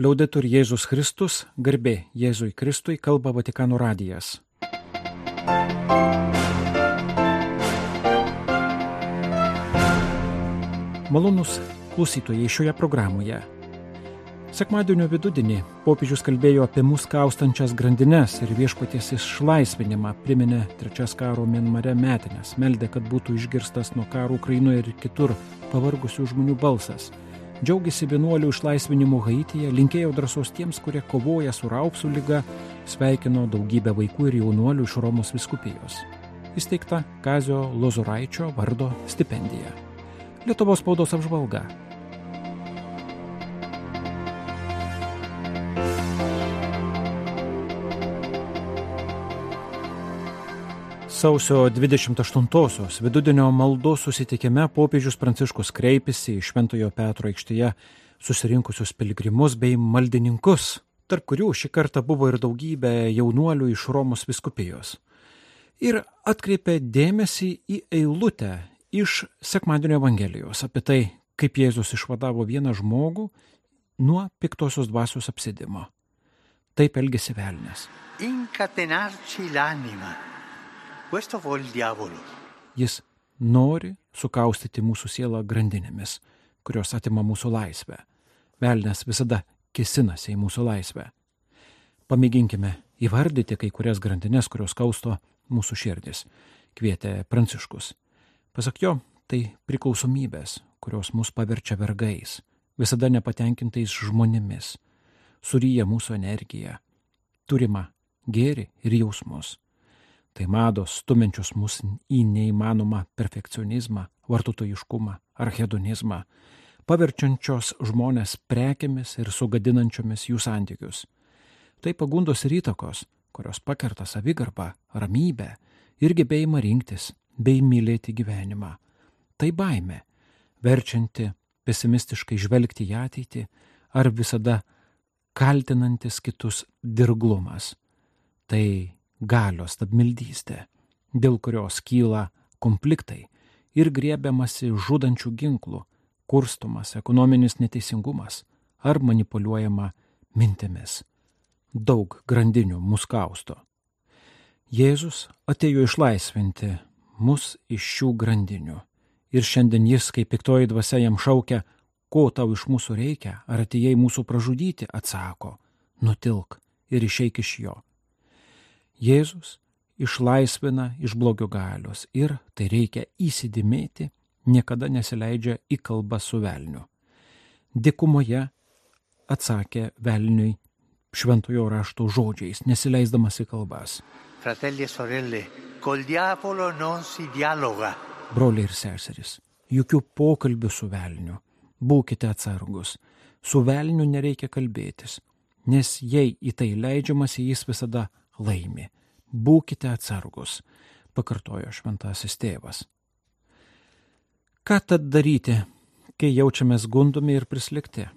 Liaudetur Jėzus Kristus, garbė Jėzui Kristui, kalba Vatikano radijas. Malonus klausytojai šioje programoje. Sekmadienio vidudienį popiežius kalbėjo apie mus kaustančias grandines ir viešpaties išlaisvinimą, priminė trečias karo Mienmare metinės, meldė, kad būtų išgirstas nuo karo Ukrainoje ir kitur pavargusių žmonių balsas džiaugiasi vienuolių išlaisvinimu Haityje, linkėjo drąsos tiems, kurie kovoja su raupsų lyga, sveikino daugybę vaikų ir jaunuolių iš Romos viskupijos. Įsteigta Kazio Lozoraičio vardo stipendija. Lietuvos spaudos apžvalga. Sausio 28-osios vidudienio maldos susitikime popiežius Pranciškus kreipėsi į Šventojo Petro aikštėje susirinkusius piligrimus bei maldininkus, tarp kurių šį kartą buvo ir daugybė jaunuolių iš Romos viskupijos. Ir atkreipė dėmesį į eilutę iš Sekmadienio Evangelijos apie tai, kaip Jėzus išvadavo vieną žmogų nuo piktosios dvasios apsidimo. Taip elgesi velnės. Incatenarci l'anima Jis nori sukaustyti mūsų sielą grandinėmis, kurios atima mūsų laisvę. Velnes visada kisinasi į mūsų laisvę. Pamėginkime įvardyti kai kurias grandinės, kurios kausto mūsų širdis, kvietė Pranciškus. Pasak jo, tai priklausomybės, kurios mus paverčia vergais, visada nepatenkintais žmonėmis, suryja mūsų energiją, turimą gėrį ir jausmus. Tai mados stumenčios mus į neįmanomą perfekcionizmą, vartotojiškumą ar hedonizmą, paverčiančios žmonės prekiamis ir sugadinančiomis jų santykius. Tai pagundos ir įtakos, kurios pakerta savigarbą, ramybę ir gebėjimą rinktis bei mylėti gyvenimą. Tai baime, verčianti pesimistiškai žvelgti į ateitį ar visada kaltinantis kitus dirglumas. Tai galios stabmeldystė, dėl kurios kyla konfliktai ir griebiamasi žudančių ginklų, kurstumas ekonominis neteisingumas ar manipuliuojama mintimis. Daug grandinių mus kausto. Jėzus atėjo išlaisvinti mus iš šių grandinių. Ir šiandien jis, kaip piktoji dvasia jam šaukia, ko tau iš mūsų reikia, ar atėjai mūsų pražudyti, atsako, nutilk ir išeik iš jo. Jėzus išlaisvina iš blogio galios ir, tai reikia įsidimėti, niekada nesileidžia į kalbą su velniu. Dikumoje atsakė velniui šventojo rašto žodžiais, nesileisdamas į kalbas. Fratelli e sorelle, col diavolo non si dialoga. Broliai ir seserys, jokių pokalbių su velniu. Būkite atsargus. Su velniu nereikia kalbėtis, nes jei į tai leidžiamasi, jis visada laimi. Būkite atsargus, pakartojo šventasis tėvas. Ką tad daryti, kai jaučiamės gundomi ir prislikti?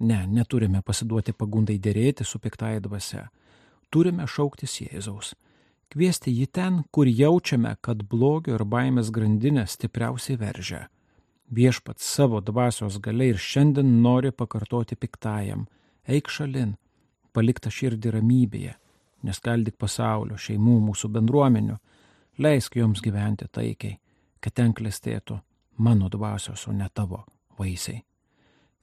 Ne, neturime pasiduoti pagundai dėrėti su piktaja dvasia. Turime šauktis Jėzaus. Kviesti jį ten, kur jaučiame, kad blogio ir baimės grandinė stipriausiai veržia. Viešpats savo dvasios galiai ir šiandien nori pakartoti piktajam. Eik šalin, palikta širdį ramybėje neskaldyk pasaulio, šeimų, mūsų bendruomenių, leisk joms gyventi taikiai, kad ten klestėtų mano dvasios, o ne tavo vaisiai.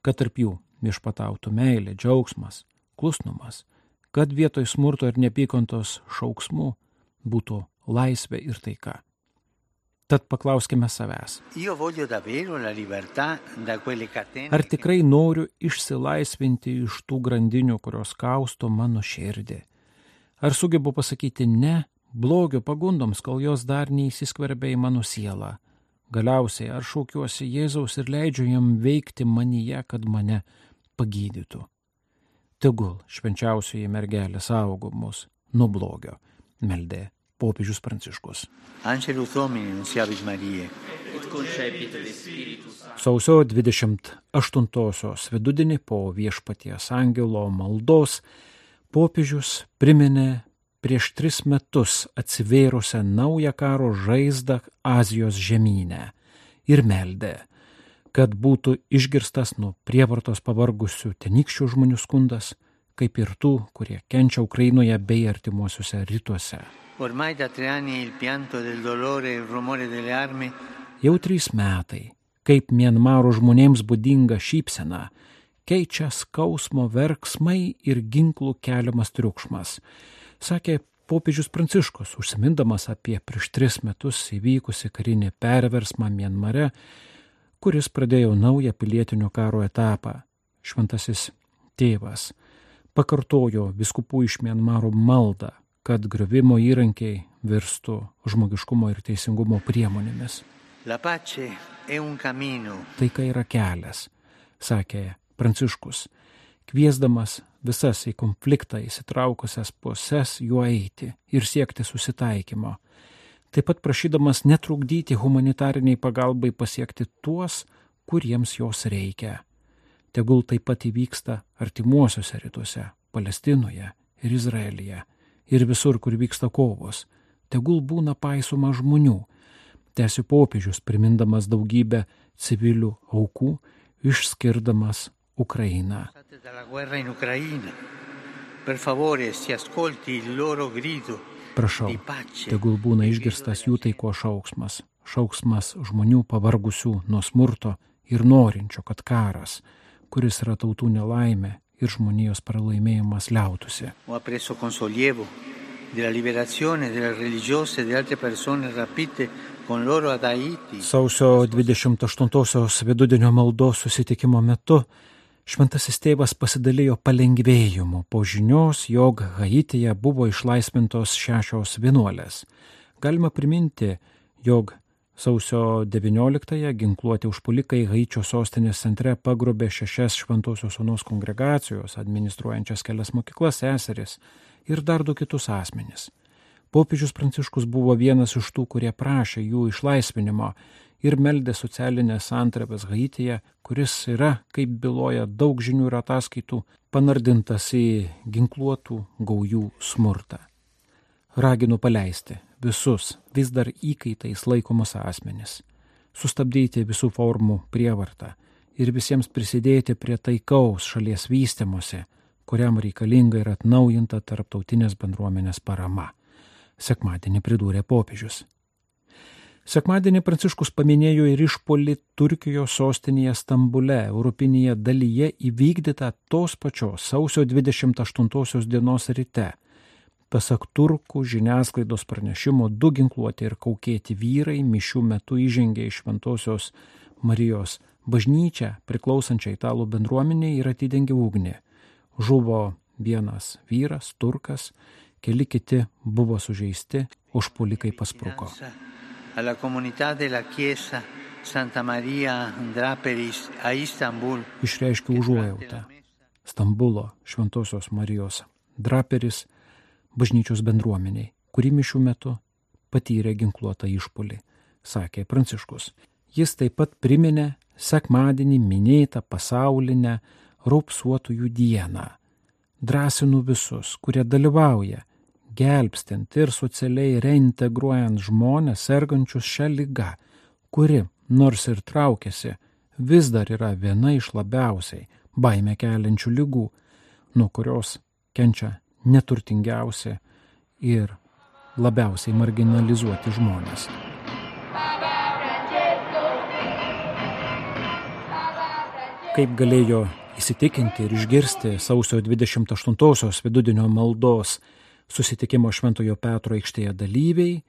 Kad tarp jų viešpatautų meilė, džiaugsmas, klusnumas, kad vietoj smurto ir nepykantos šauksmų būtų laisvė ir taika. Tad paklauskime savęs. Ar tikrai noriu išsilaisvinti iš tų grandinių, kurios kausto mano širdį? Ar sugebu pasakyti ne blogio pagundoms, kol jos dar neįsiskverbia į mano sielą? Galiausiai ar šaukiuosi Jėzaus ir leidžiu jam veikti manyje, kad mane pagydytų? Tegul švenčiausioji mergelė saugo mus nuo blogio, meldė popiežius Pranciškus. Sausio 28-osios vidudienį po viešpaties angelo maldos popiežius priminė prieš tris metus atsivėrusią naują karo žaizdą Azijos žemynę ir meldė, kad būtų išgirstas nuo prievartos pavargusių tenykščių žmonių skundas, kaip ir tų, kurie kenčia Ukrainoje bei artimuosiuose rytuose. E Jau trys metai, kaip Mienmaro žmonėms būdinga šypsena, keičia skausmo verksmai ir ginklų keliamas triukšmas, sakė popiežius Pranciškus, užsimindamas apie prieš tris metus įvykusi karinį perversmą Mienmare, kuris pradėjo naują pilietinio karo etapą. Šventasis tėvas pakartojo viskupų iš Mienmaro maldą, kad griovimo įrankiai virstų žmogiškumo ir teisingumo priemonėmis. Taika yra kelias, sakė Pranciškus, kviesdamas visas į konfliktą įsitraukusias puses juo eiti ir siekti susitaikymo. Taip pat prašydamas netrukdyti humanitariniai pagalbai pasiekti tuos, kuriems jos reikia. Tegul taip pat įvyksta artimuosiuose rytuose, Palestinoje ir Izraelyje ir visur, kur vyksta kovos. Tegul būna paisoma žmonių. Tęsiu popiežius, primindamas daugybę civilių aukų, išskirdamas Ukrainą. Prašau, tegul būna išgirstas jų taiko šauksmas, šauksmas žmonių pavargusių nuo smurto ir norinčio, kad karas, kuris yra tautų nelaimė ir žmonijos pralaimėjimas liautųsi. E. Sausio 28-osios vidudienio maldos susitikimo metu šventasis tėvas pasidalijo palengvėjimu po žinios, jog Haityje buvo išlaisvintos šešios vienuolės. Galima priminti, jog sausio 19-ąją ginkluoti užpulikai Haičio sostinės centre pagrobė šešias šventosios onos kongregacijos, administruojančias kelias mokyklas seseris ir dar du kitus asmenis. Popiežius Pranciškus buvo vienas iš tų, kurie prašė jų išlaisvinimo ir meldė socialinės antrepės Haityje, kuris yra, kaip byloja daug žinių ir ataskaitų, panardintas į ginkluotų gaujų smurtą. Raginu paleisti visus vis dar įkaitais laikomus asmenis, sustabdyti visų formų prievartą ir visiems prisidėti prie taikaus šalies vystimuose, kuriam reikalinga ir atnaujinta tarptautinės bendruomenės parama. Sekmadienį pridūrė popiežius. Sekmadienį Pranciškus paminėjo ir išpolį Turkijos sostinėje Stambule, europinėje dalyje įvykdytą tos pačios sausio 28 dienos ryte. Pasak turkų žiniasklaidos pranešimo, du ginkluoti ir kaukėti vyrai mišių metu įžengė iš Šventojios Marijos bažnyčią, priklausančią italų bendruomeniai ir atidengė ugnį. Žuvo vienas vyras, turkas, keli kiti buvo sužeisti, užpulikai paspruko. Alla comunità della Chiesa Santa Maria Draperis a Istanbul. Išreiškiu užuojautą. Stambulo Šventojios Marijos draperis bažnyčios bendruomeniai, kuri mišių metu patyrė ginkluotą išpolį, sakė Pranciškus. Jis taip pat priminė sekmadienį minėtą pasaulinę raupsuotųjų dieną. Drąsinu visus, kurie dalyvauja, gelbstint ir socialiai reintegruojant žmonės sergančius šią lygą, kuri, nors ir traukiasi, vis dar yra viena iš labiausiai baime keliančių lygų, nuo kurios kenčia neturtingiausi ir labiausiai marginalizuoti žmonės. Kaip galėjo įsitikinti ir išgirsti sausio 28-osios vidudienio maldos susitikimo Šventojo Petro aikštėje dalyviai,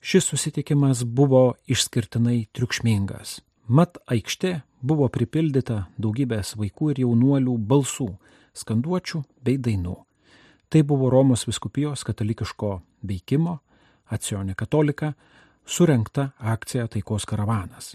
šis susitikimas buvo išskirtinai triukšmingas. Mat aikštė buvo pripildyta daugybės vaikų ir jaunuolių balsų, skanduočių bei dainų. Tai buvo Romos viskupijos katalikiško veikimo, Acionė katolika, surenkta akcija Taikos karavanas.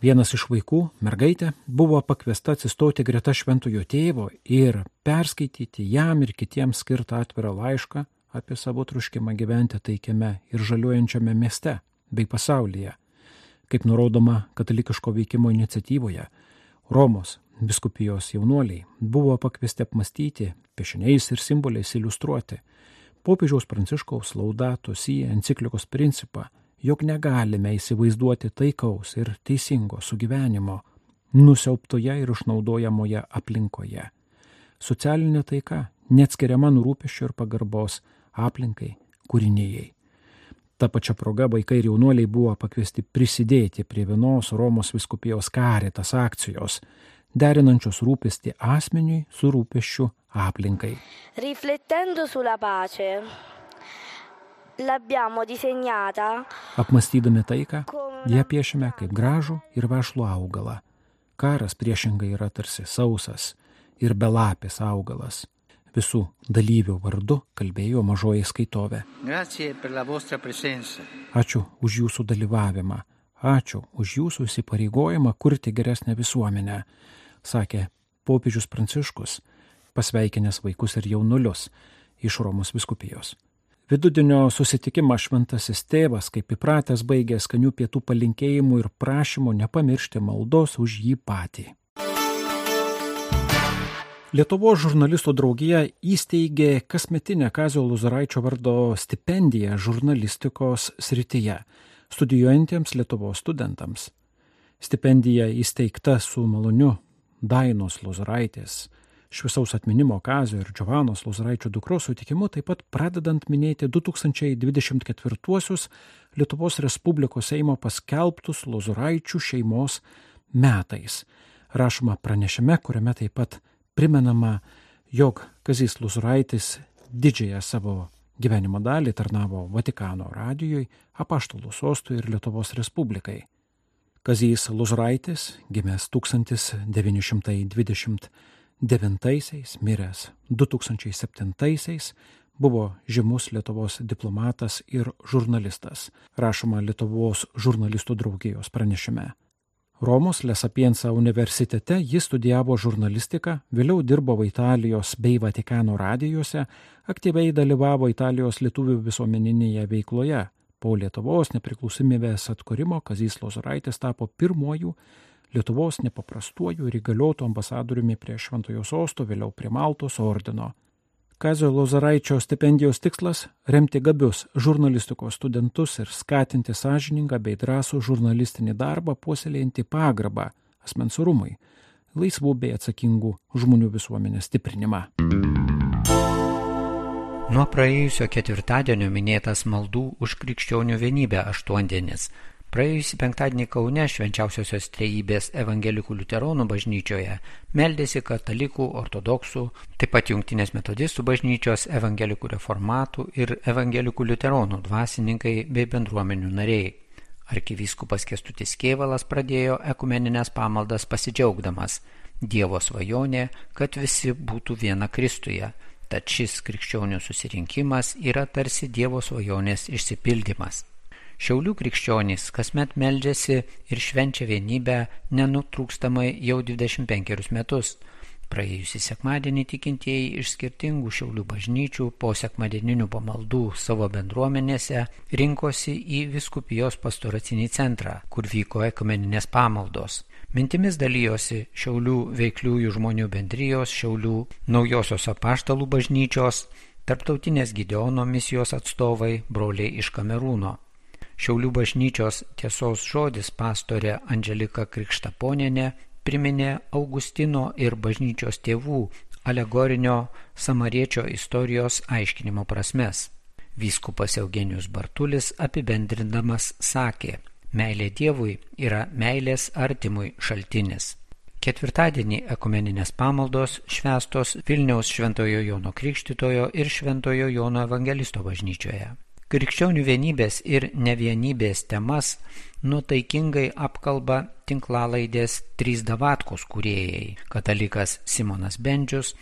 Vienas iš vaikų, mergaitė, buvo pakviesta atsistoti greta šventojo tėvo ir perskaityti jam ir kitiems skirtą atvirą laišką apie savo truškimą gyventi taikiame ir žaliuojančiame mieste bei pasaulyje. Kaip nurodoma katalikiško veikimo iniciatyvoje, Romos biskupijos jaunuoliai buvo pakviesti apmastyti, piešiniais ir simboliais iliustruoti popiežiaus pranciškaus laudato si enciklikos principą jog negalime įsivaizduoti taikaus ir teisingo sugyvenimo nusiauptoje ir išnaudojamoje aplinkoje. Socialinė taika neatskiriama nurūpešio ir pagarbos aplinkai, kūrinėjai. Ta pačia proga vaikai ir jaunuoliai buvo pakviesti prisidėti prie vienos Romos viskupijos karitas akcijos, derinančios rūpestį asmeniui su rūpeščiu aplinkai. Riflettendo sulla pace. Apmastydami taiką, ją piešime kaip gražų ir vešlų augalą. Karas priešingai yra tarsi sausas ir belapis augalas visų dalyvių vardu kalbėjo mažoji skaitovė. Ačiū už jūsų dalyvavimą, ačiū už jūsų įsipareigojimą kurti geresnę visuomenę, sakė popiežius Pranciškus, pasveikinęs vaikus ir jaunulius iš Romos viskupijos. Vidudienio susitikimą šventasis tėvas, kaip įpratęs, baigė skanių pietų palinkėjimų ir prašymų nepamiršti maldos už jį patį. Lietuvos žurnalistų draugija įsteigė kasmetinę Kazio Luzaraičio vardo stipendiją žurnalistikos srityje studijuojantiems Lietuvos studentams. Stipendija įsteigta su maloniu Dainos Luzaraitės, šviesaus atminimo Kazio ir Džiovanos Luzaraičio dukros sutikimu, taip pat pradedant minėti 2024 Lietuvos Respublikos Seimo paskelbtus Luzaraičių šeimos metais. Rašoma pranešime, kuriame taip pat primenama, jog Kazys Luzuraitis didžiąją savo gyvenimo dalį tarnavo Vatikano radijui, apaštalų sostui ir Lietuvos Respublikai. Kazys Luzuraitis, gimęs 1929, miręs 2007, buvo žymus Lietuvos diplomatas ir žurnalistas, rašoma Lietuvos žurnalistų draugijos pranešime. Romos Lesapiensa universitete jis studijavo žurnalistiką, vėliau dirbo Italijos bei Vatikano radijose, aktyviai dalyvavo Italijos lietuvių visuomeninėje veikloje. Po Lietuvos nepriklausomybės atkūrimo Kazys Lozoraitis tapo pirmuoju Lietuvos nepaprastuoju ir įgaliotų ambasadoriumi prie Šventojo sosto, vėliau prie Maltos ordino. Kazio Lozaraičio stipendijos tikslas - remti gabius žurnalistikos studentus ir skatinti sąžiningą bei drąsų žurnalistinį darbą, puoselėjantį pagarbą asmens orumui, laisvų bei atsakingų žmonių visuomenės stiprinimą. Nuo praėjusio ketvirtadienio minėtas maldų už krikščionių vienybę aštuondienis Praėjusį penktadienį Kaune švenčiausiosios trejybės evangelikų liuteronų bažnyčioje meldėsi katalikų, ortodoksų, taip pat jungtinės metodistų bažnyčios, evangelikų reformatų ir evangelikų liuteronų dvasininkai bei bendruomenių nariai. Arkivyskupas Kestutis Kievalas pradėjo ekumeninės pamaldas pasidžiaugdamas Dievo svajonė, kad visi būtų viena Kristuje. Tad šis krikščionių susirinkimas yra tarsi Dievo svajonės išsipildymas. Šiaulių krikščionys kasmet meldžiasi ir švenčia vienybę nenutrūkstamai jau 25 metus. Praėjusį sekmadienį tikintieji iš skirtingų šiaulių bažnyčių po sekmadieninių pamaldų savo bendruomenėse rinkosi į viskupijos pastoracinį centrą, kur vyko ekumeninės pamaldos. Mintimis dalyjosi Šiaulių veikliųjų žmonių bendrijos, Šiaulių naujosios apaštalų bažnyčios, tarptautinės Gideono misijos atstovai, broliai iš Kamerūno. Šiaulių bažnyčios tiesos žodis pastorė Angelika Krikštaponienė priminė Augustino ir bažnyčios tėvų alegorinio samariečio istorijos aiškinimo prasmes. Vyskupas Eugenijus Bartulis apibendrindamas sakė, meilė Dievui yra meilės artimui šaltinis. Ketvirtadienį ekumeninės pamaldos švestos Vilniaus Šventojo Jono Krikštitojo ir Šventojo Jono Evangelisto bažnyčioje. Krikščionių vienybės ir nevienybės temas nutaikingai apkalba tinklalaidės trys davatkos kūrėjai - katalikas Simonas Bendžius,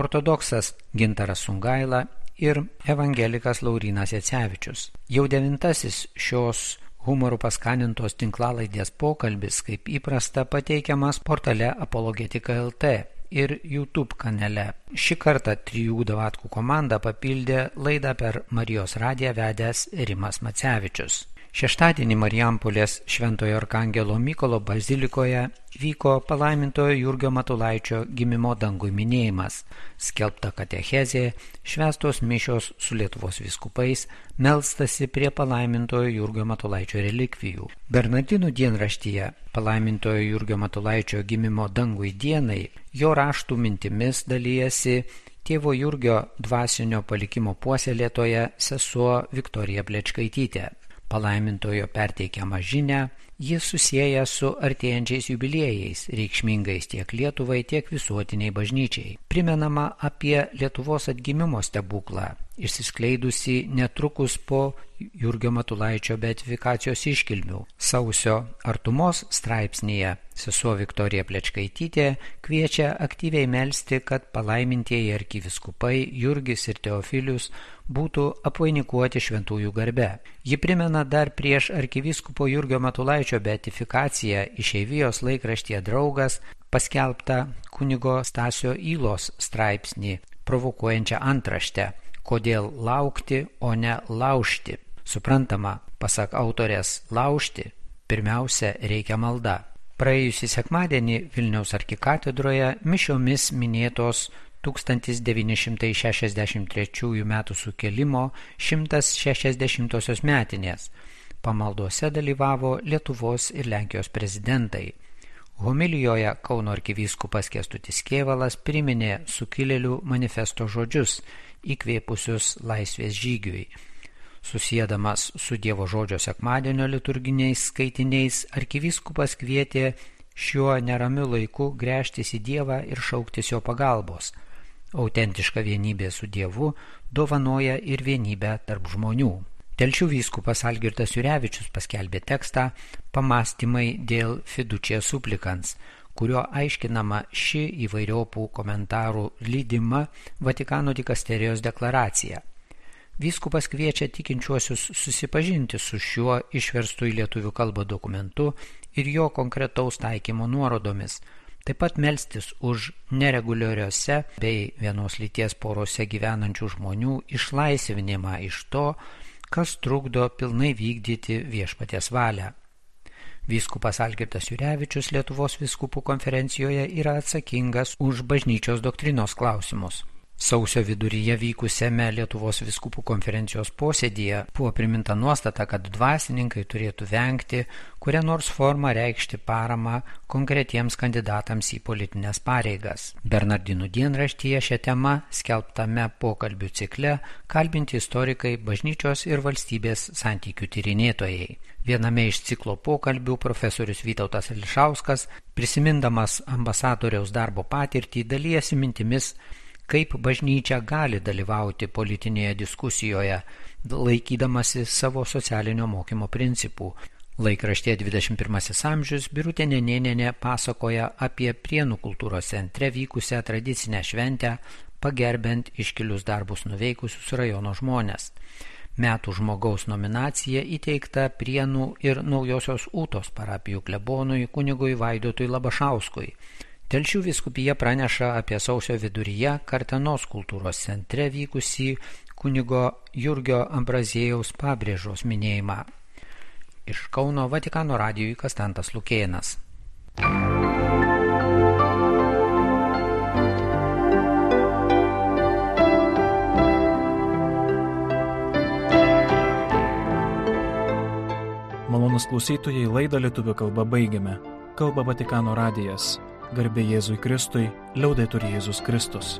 ortodoksas Gintaras Sungaila ir evangelikas Laurinas Jacevičius. Jau devintasis šios humorų paskanintos tinklalaidės pokalbis, kaip įprasta, pateikiamas portale Apologetika LT ir YouTube kanale. Šį kartą trijų davatkų komanda papildė laidą per Marijos radiją vedęs Rimas Macevičius. Šeštadienį Marijampolės Šventojo Arkangelo Mykolo bazilikoje vyko palaimintojo Jurgio Matulaičio gimimo dangui minėjimas, skelbta katechezė, švestos mišios su Lietuvos viskupais, melstasi prie palaimintojo Jurgio Matulaičio relikvijų. Bernardinų dienraštyje palaimintojo Jurgio Matulaičio gimimo dangui dienai jo raštų mintimis dalyjasi tėvo Jurgio dvasinio palikimo puoselėtoje sesuo Viktorija Plečkaitytė palaimintojo perteikiamą žinę, jis susiję su artėjančiais jubiliejais, reikšmingais tiek Lietuvai, tiek visuotiniai bažnyčiai. Primenama apie Lietuvos atgimimo stebuklą, išsiskleidusi netrukus po Jurgio Matulaičio beatifikacijos iškilmių. Sausio artumos straipsnėje sesuo Viktorija Plečkaitytė kviečia aktyviai melstį, kad palaimintieji arkiviskupai Jurgis ir Teofilius būtų apvainikuoti šventųjų garbe. Ji primena dar prieš arkiviskupo Jurgio Matulaičio beatifikaciją išeivijos laikraštyje draugas paskelbtą kunigo Stasio Įlos straipsnį provokuojančią antraštę kodėl laukti, o ne laužti. Suprantama, pasak autorės, laužti pirmiausia reikia malda. Praėjusį sekmadienį Vilniaus arkikatedroje mišiomis minėtos 1963 m. sukilimo 160 metinės. Pamalduose dalyvavo Lietuvos ir Lenkijos prezidentai. Homilijoje Kauno arkivyskupas Kestutis Kievalas priminė sukilėlių manifesto žodžius, įkvėpusius laisvės žygiui. Susėdamas su Dievo žodžio sekmadienio liturginiais skaitiniais, arkivyskupas kvietė šiuo neramiu laiku grėžtis į Dievą ir šauktis jo pagalbos. Autentiška vienybė su Dievu dovanoja ir vienybę tarp žmonių. Telšių vyskupas Algirtas Jurevičius paskelbė tekstą Pamastymai dėl fidučia suplikans, kurio aiškinama ši įvairiopų komentarų lydima Vatikano dikasterijos deklaracija. Vyskupas kviečia tikinčiuosius susipažinti su šiuo išverstu į lietuvių kalbą dokumentu ir jo konkretaus taikymo nuorodomis, taip pat melstis už nereguliariose bei vienos lyties porose gyvenančių žmonių išlaisvinimą iš to, kas trukdo pilnai vykdyti viešpaties valią. Vyskupas Algirdas Jurevičius Lietuvos viskupų konferencijoje yra atsakingas už bažnyčios doktrinos klausimus. Sausio viduryje vykusiame Lietuvos viskupų konferencijos posėdėje buvo priminta nuostata, kad dvasininkai turėtų vengti kurią nors formą reikšti paramą konkretiems kandidatams į politinės pareigas. Bernardinų dienraštyje šią temą skelbtame pokalbių cikle kalbinti istorikai, bažnyčios ir valstybės santykių tyrinėtojai. Viename iš ciklo pokalbių profesorius Vytautas Elišauskas, prisimindamas ambasadoriaus darbo patirtį, dalyjasi mintimis kaip bažnyčia gali dalyvauti politinėje diskusijoje, laikydamasi savo socialinio mokymo principų. Laikraštė 21 amžius Birutė Nenėnė pasakoja apie Prienų kultūros centre vykusią tradicinę šventę, pagerbent iškilius darbus nuveikusius rajono žmonės. Metų žmogaus nominacija įteikta Prienų ir Naujosios Ūtos parapijų klebonui kunigui Vaidotui Labašauskui. Telšių viskupija praneša apie sausio viduryje Kartenos kultūros centre vykusį kunigo Jurgio Ambrazėjaus pabrėžos minėjimą. Iš Kauno Vatikano radijui Kastantas Lukėnas. Malonus klausytojai laidą lietuvių kalbą baigiame. Kalba Vatikano radijas. Garbė Jėzui Kristui, liaudai turi Jėzus Kristus.